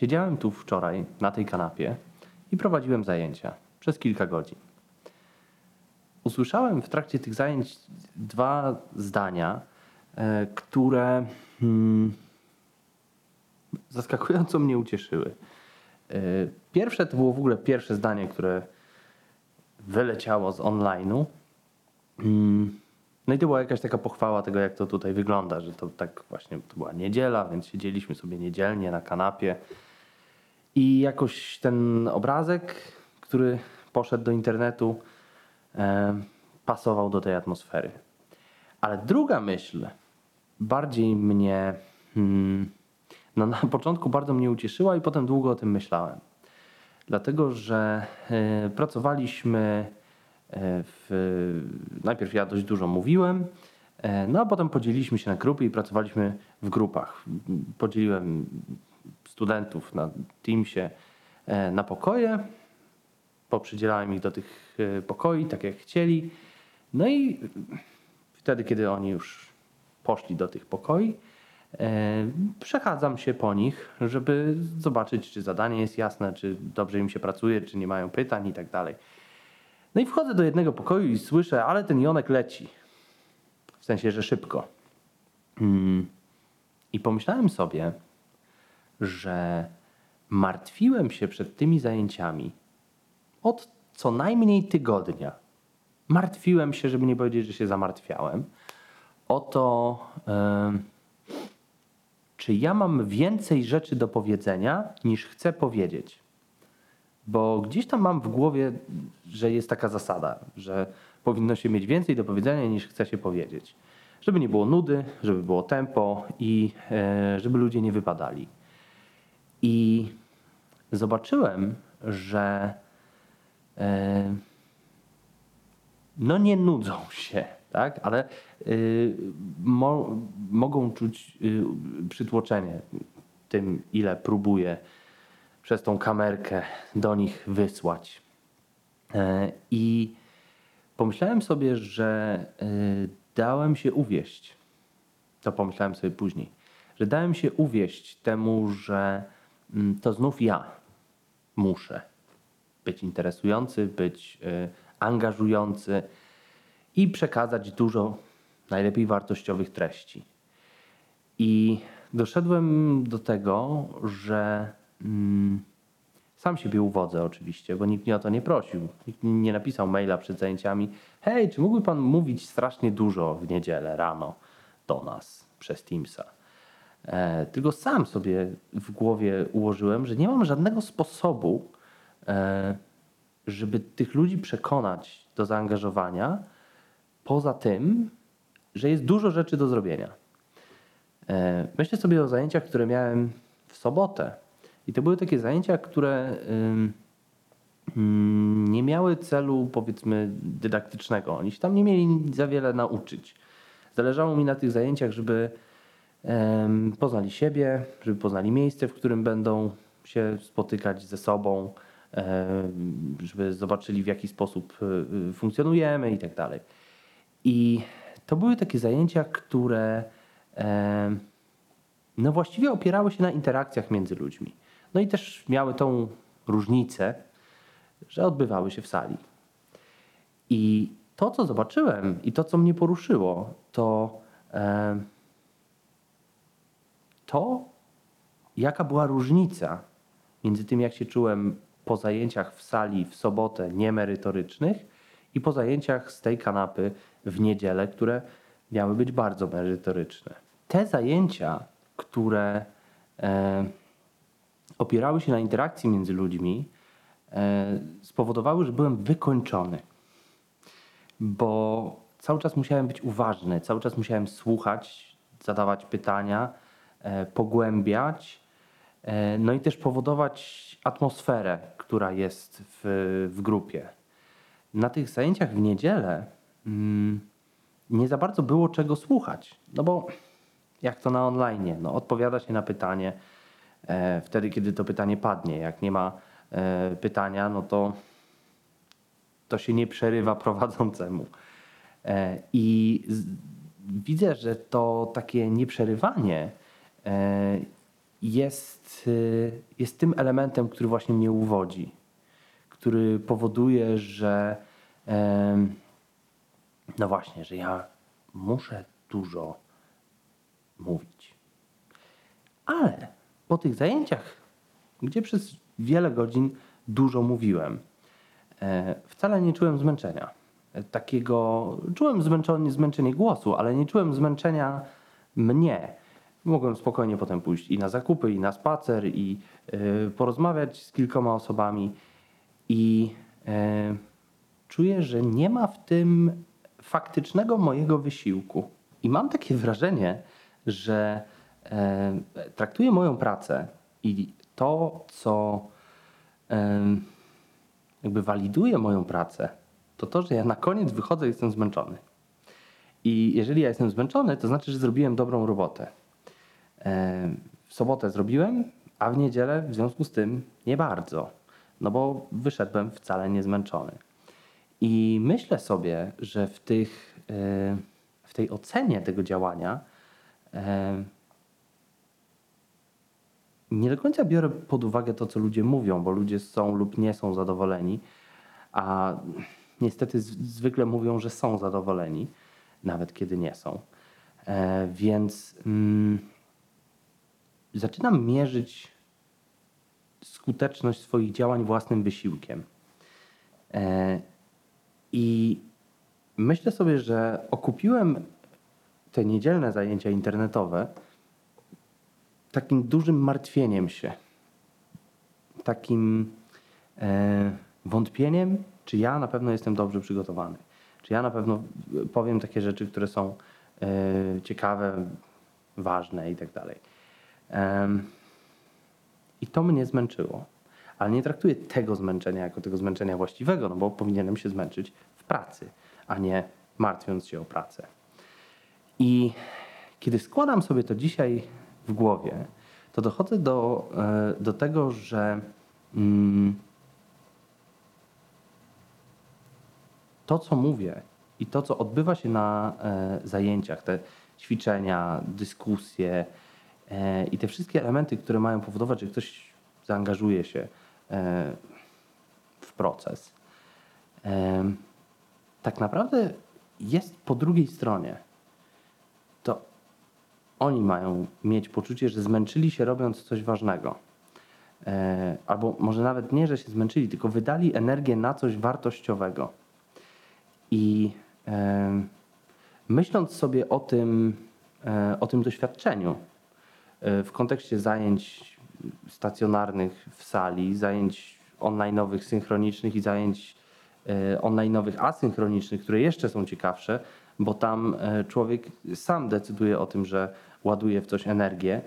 Siedziałem tu wczoraj na tej kanapie i prowadziłem zajęcia przez kilka godzin. Usłyszałem w trakcie tych zajęć dwa zdania, e, które hmm, zaskakująco mnie ucieszyły. E, Pierwsze to było w ogóle pierwsze zdanie, które wyleciało z online'u. Mm, No i to była jakaś taka pochwała tego, jak to tutaj wygląda, że to tak właśnie to była niedziela, więc siedzieliśmy sobie niedzielnie na kanapie. I jakoś ten obrazek, który poszedł do internetu, e, pasował do tej atmosfery. Ale druga myśl bardziej mnie, hmm, no na początku bardzo mnie ucieszyła i potem długo o tym myślałem. Dlatego, że e, pracowaliśmy e, w, najpierw ja dość dużo mówiłem, no a potem podzieliliśmy się na grupy i pracowaliśmy w grupach. Podzieliłem studentów na Teamsie e, na pokoje, poprzydzielałem ich do tych e, pokoi, tak jak chcieli. No i wtedy, kiedy oni już poszli do tych pokoi, e, przechadzam się po nich, żeby zobaczyć, czy zadanie jest jasne, czy dobrze im się pracuje, czy nie mają pytań i tak dalej. No i wchodzę do jednego pokoju i słyszę, ale ten Jonek leci. W sensie, że szybko. Mm. I pomyślałem sobie, że martwiłem się przed tymi zajęciami od co najmniej tygodnia. Martwiłem się, żeby nie powiedzieć, że się zamartwiałem, o to, czy ja mam więcej rzeczy do powiedzenia, niż chcę powiedzieć. Bo gdzieś tam mam w głowie, że jest taka zasada, że powinno się mieć więcej do powiedzenia, niż chce się powiedzieć. Żeby nie było nudy, żeby było tempo i e, żeby ludzie nie wypadali. I zobaczyłem, że e, no nie nudzą się, tak? ale y, mo, mogą czuć y, przytłoczenie tym, ile próbuję przez tą kamerkę do nich wysłać. E, I pomyślałem sobie, że dałem się uwieść. To pomyślałem sobie później, że dałem się uwieść temu, że to znów ja muszę być interesujący, być y, angażujący i przekazać dużo najlepiej wartościowych treści. I doszedłem do tego, że mm, sam siebie uwodzę oczywiście, bo nikt mnie o to nie prosił. Nikt nie napisał maila przed zajęciami. Hej, czy mógłby pan mówić strasznie dużo w niedzielę rano do nas przez Teamsa? E, tylko sam sobie w głowie ułożyłem, że nie mam żadnego sposobu, e, żeby tych ludzi przekonać do zaangażowania, poza tym, że jest dużo rzeczy do zrobienia. E, Myślę sobie o zajęciach, które miałem w sobotę. I to były takie zajęcia, które ym, nie miały celu, powiedzmy, dydaktycznego. Oni się tam nie mieli za wiele nauczyć. Zależało mi na tych zajęciach, żeby poznali siebie, żeby poznali miejsce, w którym będą się spotykać ze sobą, żeby zobaczyli, w jaki sposób y, y, funkcjonujemy i tak dalej. I to były takie zajęcia, które no właściwie opierały się na interakcjach między ludźmi. No i też miały tą różnicę, że odbywały się w sali. I to, co zobaczyłem i to, co mnie poruszyło, to to, jaka była różnica między tym, jak się czułem po zajęciach w sali w sobotę niemerytorycznych i po zajęciach z tej kanapy w niedzielę, które miały być bardzo merytoryczne. Te zajęcia, które e, opierały się na interakcji między ludźmi, e, spowodowały, że byłem wykończony. Bo cały czas musiałem być uważny, cały czas musiałem słuchać, zadawać pytania, pogłębiać, e, no i też powodować atmosferę, która jest w, w grupie. Na tych zajęciach w niedzielę mm, nie za bardzo było czego słuchać, no bo jak to na online, no odpowiada się na pytanie e, wtedy, kiedy to pytanie padnie. Jak nie ma e, pytania, no to to się nie przerywa prowadzącemu. E, I z, widzę, że to takie nieprzerywanie e, jest, y, jest tym elementem, który właśnie mnie uwodzi, który powoduje, że no właśnie, że ja muszę dużo mówić. Ale po tych zajęciach, gdzie przez wiele godzin dużo mówiłem, e, wcale nie czułem zmęczenia. E, Takiego, czułem zmęczenie, zmęczenie głosu, ale nie czułem zmęczenia mnie. Mogłem spokojnie potem pójść i na zakupy, i na spacer, i e, porozmawiać z kilkoma osobami. I e, czuję, że nie ma w tym faktycznego mojego wysiłku. I mam takie wrażenie, że e, traktuję moją pracę i to, co jakby waliduje moją pracę, to to, że ja na koniec wychodzę i jestem zmęczony. I jeżeli ja jestem zmęczony, to znaczy, że zrobiłem dobrą robotę. E, W sobotę zrobiłem, a w niedzielę w związku z tym nie bardzo, no bo wyszedłem wcale nie zmęczony. I myślę sobie, że w, tych, e, w tej ocenie tego działania e, nie do końca biorę pod uwagę to, co ludzie mówią, bo ludzie są lub nie są zadowoleni, a niestety zwykle mówią, że są zadowoleni, nawet kiedy nie są. Więc mm, zaczynam mierzyć skuteczność swoich działań własnym wysiłkiem. E, I myślę sobie, że okupiłem te niedzielne zajęcia internetowe takim dużym martwieniem się, takim e, wątpieniem, czy ja na pewno jestem dobrze przygotowany, czy ja na pewno powiem takie rzeczy, które są e, ciekawe, ważne i tak dalej. I to mnie zmęczyło. Ale nie traktuję tego zmęczenia jako tego zmęczenia właściwego, no bo powinienem się zmęczyć w pracy, a nie martwiąc się o pracę. I kiedy składam sobie to dzisiaj w głowie, to dochodzę do, e, do tego, że mm, to, co mówię i to, co odbywa się na e, zajęciach, te ćwiczenia, dyskusje i te wszystkie elementy, które mają powodować, że ktoś zaangażuje się e, w proces, e, tak naprawdę jest po drugiej stronie. To oni mają mieć poczucie, że zmęczyli się robiąc coś ważnego. E, albo może nawet nie, że się zmęczyli, tylko wydali energię na coś wartościowego. I e, myśląc sobie o tym, e, o tym doświadczeniu e, w kontekście zajęć stacjonarnych w sali, zajęć online'owych, synchronicznych i zajęć e, online'owych asynchronicznych, które jeszcze są ciekawsze, bo tam e, człowiek sam decyduje o tym, że ładuje w coś energię.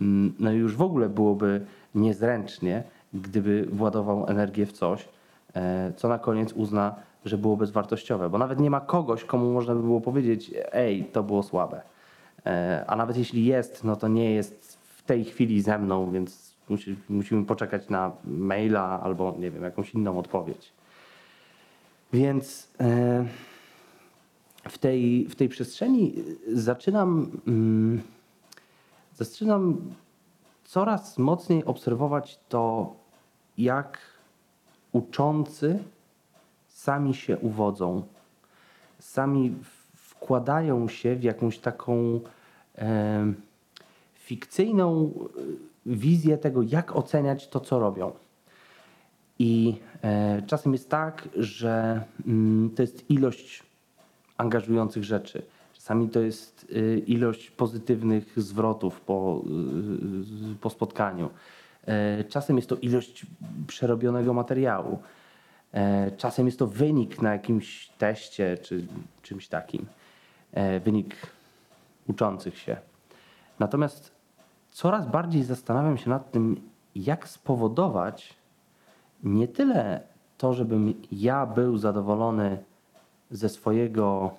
Mm, No i już w ogóle byłoby niezręcznie, gdyby władował energię w coś, e, co na koniec uzna, że było bezwartościowe, bo nawet nie ma kogoś, komu można by było powiedzieć, ej, to było słabe. E, A nawet jeśli jest, no to nie jest w tej chwili ze mną, więc musi, musimy poczekać na maila albo nie wiem, jakąś inną odpowiedź. Więc e, w tej, w tej przestrzeni zaczynam, mm, zaczynam coraz mocniej obserwować to, jak uczący sami się uwodzą, sami w- wkładają się w jakąś taką em, fikcyjną e, wizję tego, jak oceniać to, co robią. I e, czasem jest tak, że mm, to jest ilość angażujących rzeczy. Czasami to jest y, ilość pozytywnych zwrotów po, y, po spotkaniu. E, Czasem jest to ilość przerobionego materiału. E, Czasem jest to wynik na jakimś teście czy czymś takim. E, Wynik uczących się. Natomiast coraz bardziej zastanawiam się nad tym, jak spowodować nie tyle to, żebym ja był zadowolony ze swojego,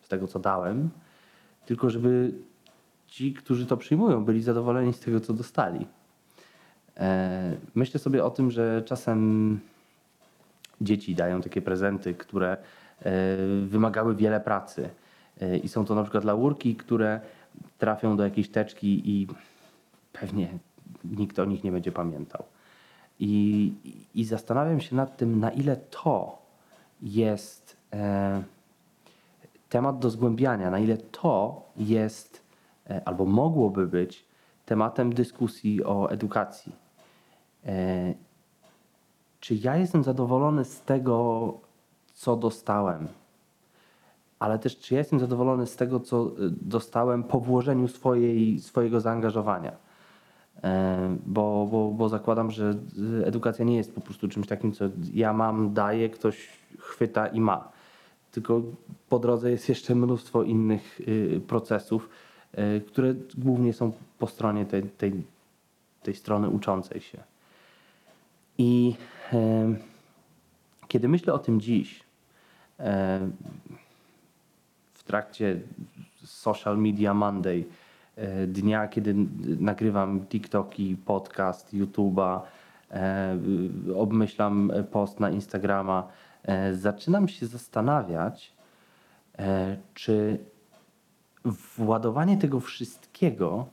z tego co dałem, tylko żeby ci, którzy to przyjmują, byli zadowoleni z tego, co dostali. E, Myślę sobie o tym, że czasem dzieci dają takie prezenty, które wymagały wiele pracy. E, I są to na przykład laurki, które trafią do jakiejś teczki i pewnie nikt o nich nie będzie pamiętał. I, i zastanawiam się nad tym, na ile to jest e, temat do zgłębiania, na ile to jest e, albo mogłoby być tematem dyskusji o edukacji. E, czy ja jestem zadowolony z tego, co dostałem, ale też czy ja jestem zadowolony z tego, co y, dostałem po włożeniu swojej, swojego zaangażowania. E, bo, bo, bo zakładam, że edukacja nie jest po prostu czymś takim, co ja mam, daję, ktoś chwyta i ma. Tylko po drodze jest jeszcze mnóstwo innych y, procesów, y, które głównie są po stronie tej, tej, tej strony uczącej się. I kiedy myślę o tym dziś, w trakcie Social Media Monday, e, dnia, kiedy nagrywam TikToki, podcast, YouTube'a, e, obmyślam post na Instagrama, e, zaczynam się zastanawiać, czy władowanie tego wszystkiego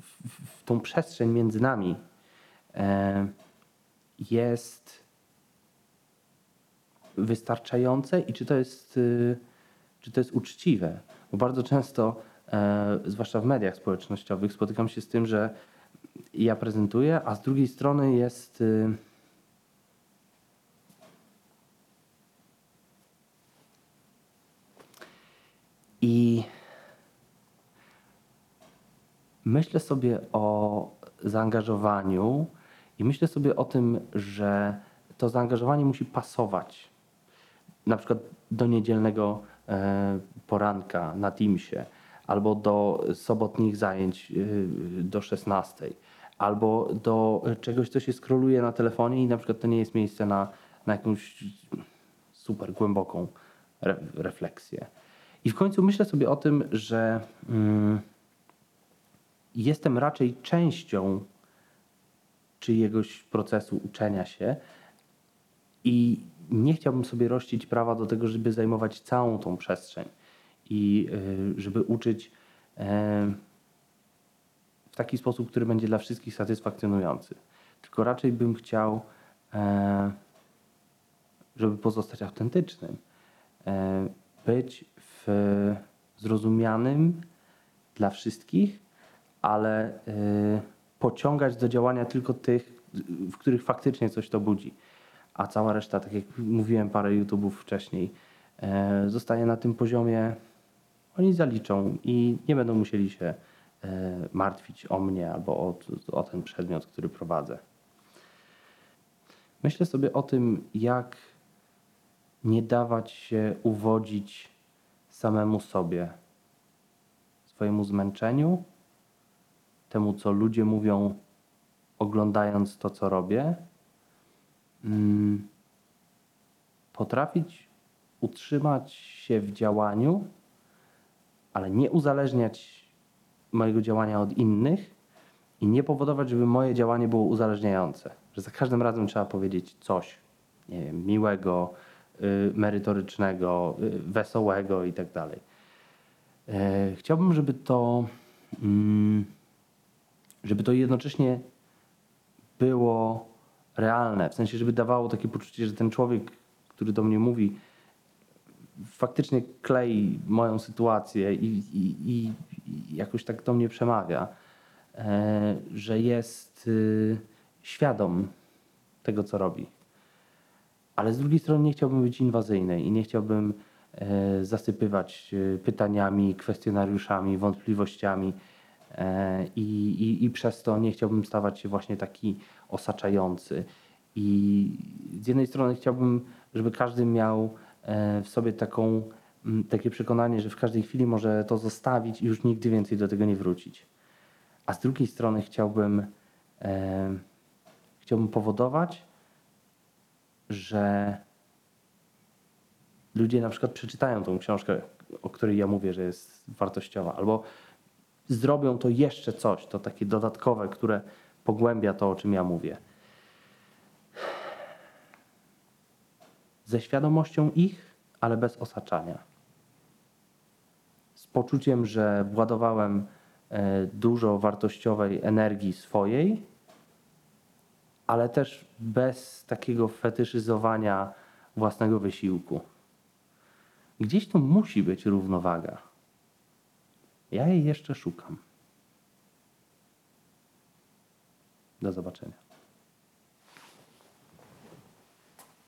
w, w tą przestrzeń między nami jest wystarczające i czy to jest, y, czy to jest uczciwe. Bo bardzo często, e, zwłaszcza w mediach społecznościowych, spotykam się z tym, że ja prezentuję, a z drugiej strony jest. Y, I myślę sobie o zaangażowaniu i myślę sobie o tym, że to zaangażowanie musi pasować na przykład do niedzielnego e, poranka na Teamsie, albo do sobotnich zajęć e, do 16, albo do czegoś, co się skroluje na telefonie i na przykład to nie jest miejsce na, na jakąś super głęboką re refleksję. I w końcu myślę sobie o tym, że mm, jestem raczej częścią czyjegoś procesu uczenia się i nie chciałbym sobie rościć prawa do tego, żeby zajmować całą tą przestrzeń i y, żeby uczyć e, w taki sposób, który będzie dla wszystkich satysfakcjonujący. Tylko raczej bym chciał, e, żeby pozostać autentycznym, być w zrozumianym dla wszystkich, ale pociągać do działania tylko tych, w których faktycznie coś to budzi a cała reszta, tak jak mówiłem parę YouTube'ów wcześniej, e, zostaje na tym poziomie, oni zaliczą i nie będą musieli się e, martwić o mnie albo o, o ten przedmiot, który prowadzę. Myślę sobie o tym, jak nie dawać się uwodzić samemu sobie, swojemu zmęczeniu, temu, co ludzie mówią, oglądając to, co robię, potrafić utrzymać się w działaniu, ale nie uzależniać mojego działania od innych i nie powodować, żeby moje działanie było uzależniające. Że za każdym razem trzeba powiedzieć coś nie wiem, miłego, y, merytorycznego, y, wesołego i tak dalej. E, chciałbym, żeby to, mm, żeby to jednocześnie było realne, w sensie, żeby dawało takie poczucie, że ten człowiek, który do mnie mówi, faktycznie klei moją sytuację i, i, i jakoś tak do mnie przemawia, e, że jest y, świadom tego, co robi. Ale z drugiej strony nie chciałbym być inwazyjny i nie chciałbym e, zasypywać e, pytaniami, kwestionariuszami, wątpliwościami I, i, I przez to nie chciałbym stawać się właśnie taki osaczający. I z jednej strony chciałbym, żeby każdy miał e, w sobie taką, takie przekonanie, że w każdej chwili może to zostawić i już nigdy więcej do tego nie wrócić. A z drugiej strony chciałbym, e, chciałbym powodować, że ludzie na przykład przeczytają tą książkę, o której ja mówię, że jest wartościowa, albo zrobią to jeszcze coś, to takie dodatkowe, które pogłębia to, o czym ja mówię. Ze świadomością ich, ale bez osaczania. Z poczuciem, że władowałem e, dużo wartościowej energii swojej, ale też bez takiego fetyszyzowania własnego wysiłku. Gdzieś tu musi być równowaga. Ja jej jeszcze szukam. Do zobaczenia.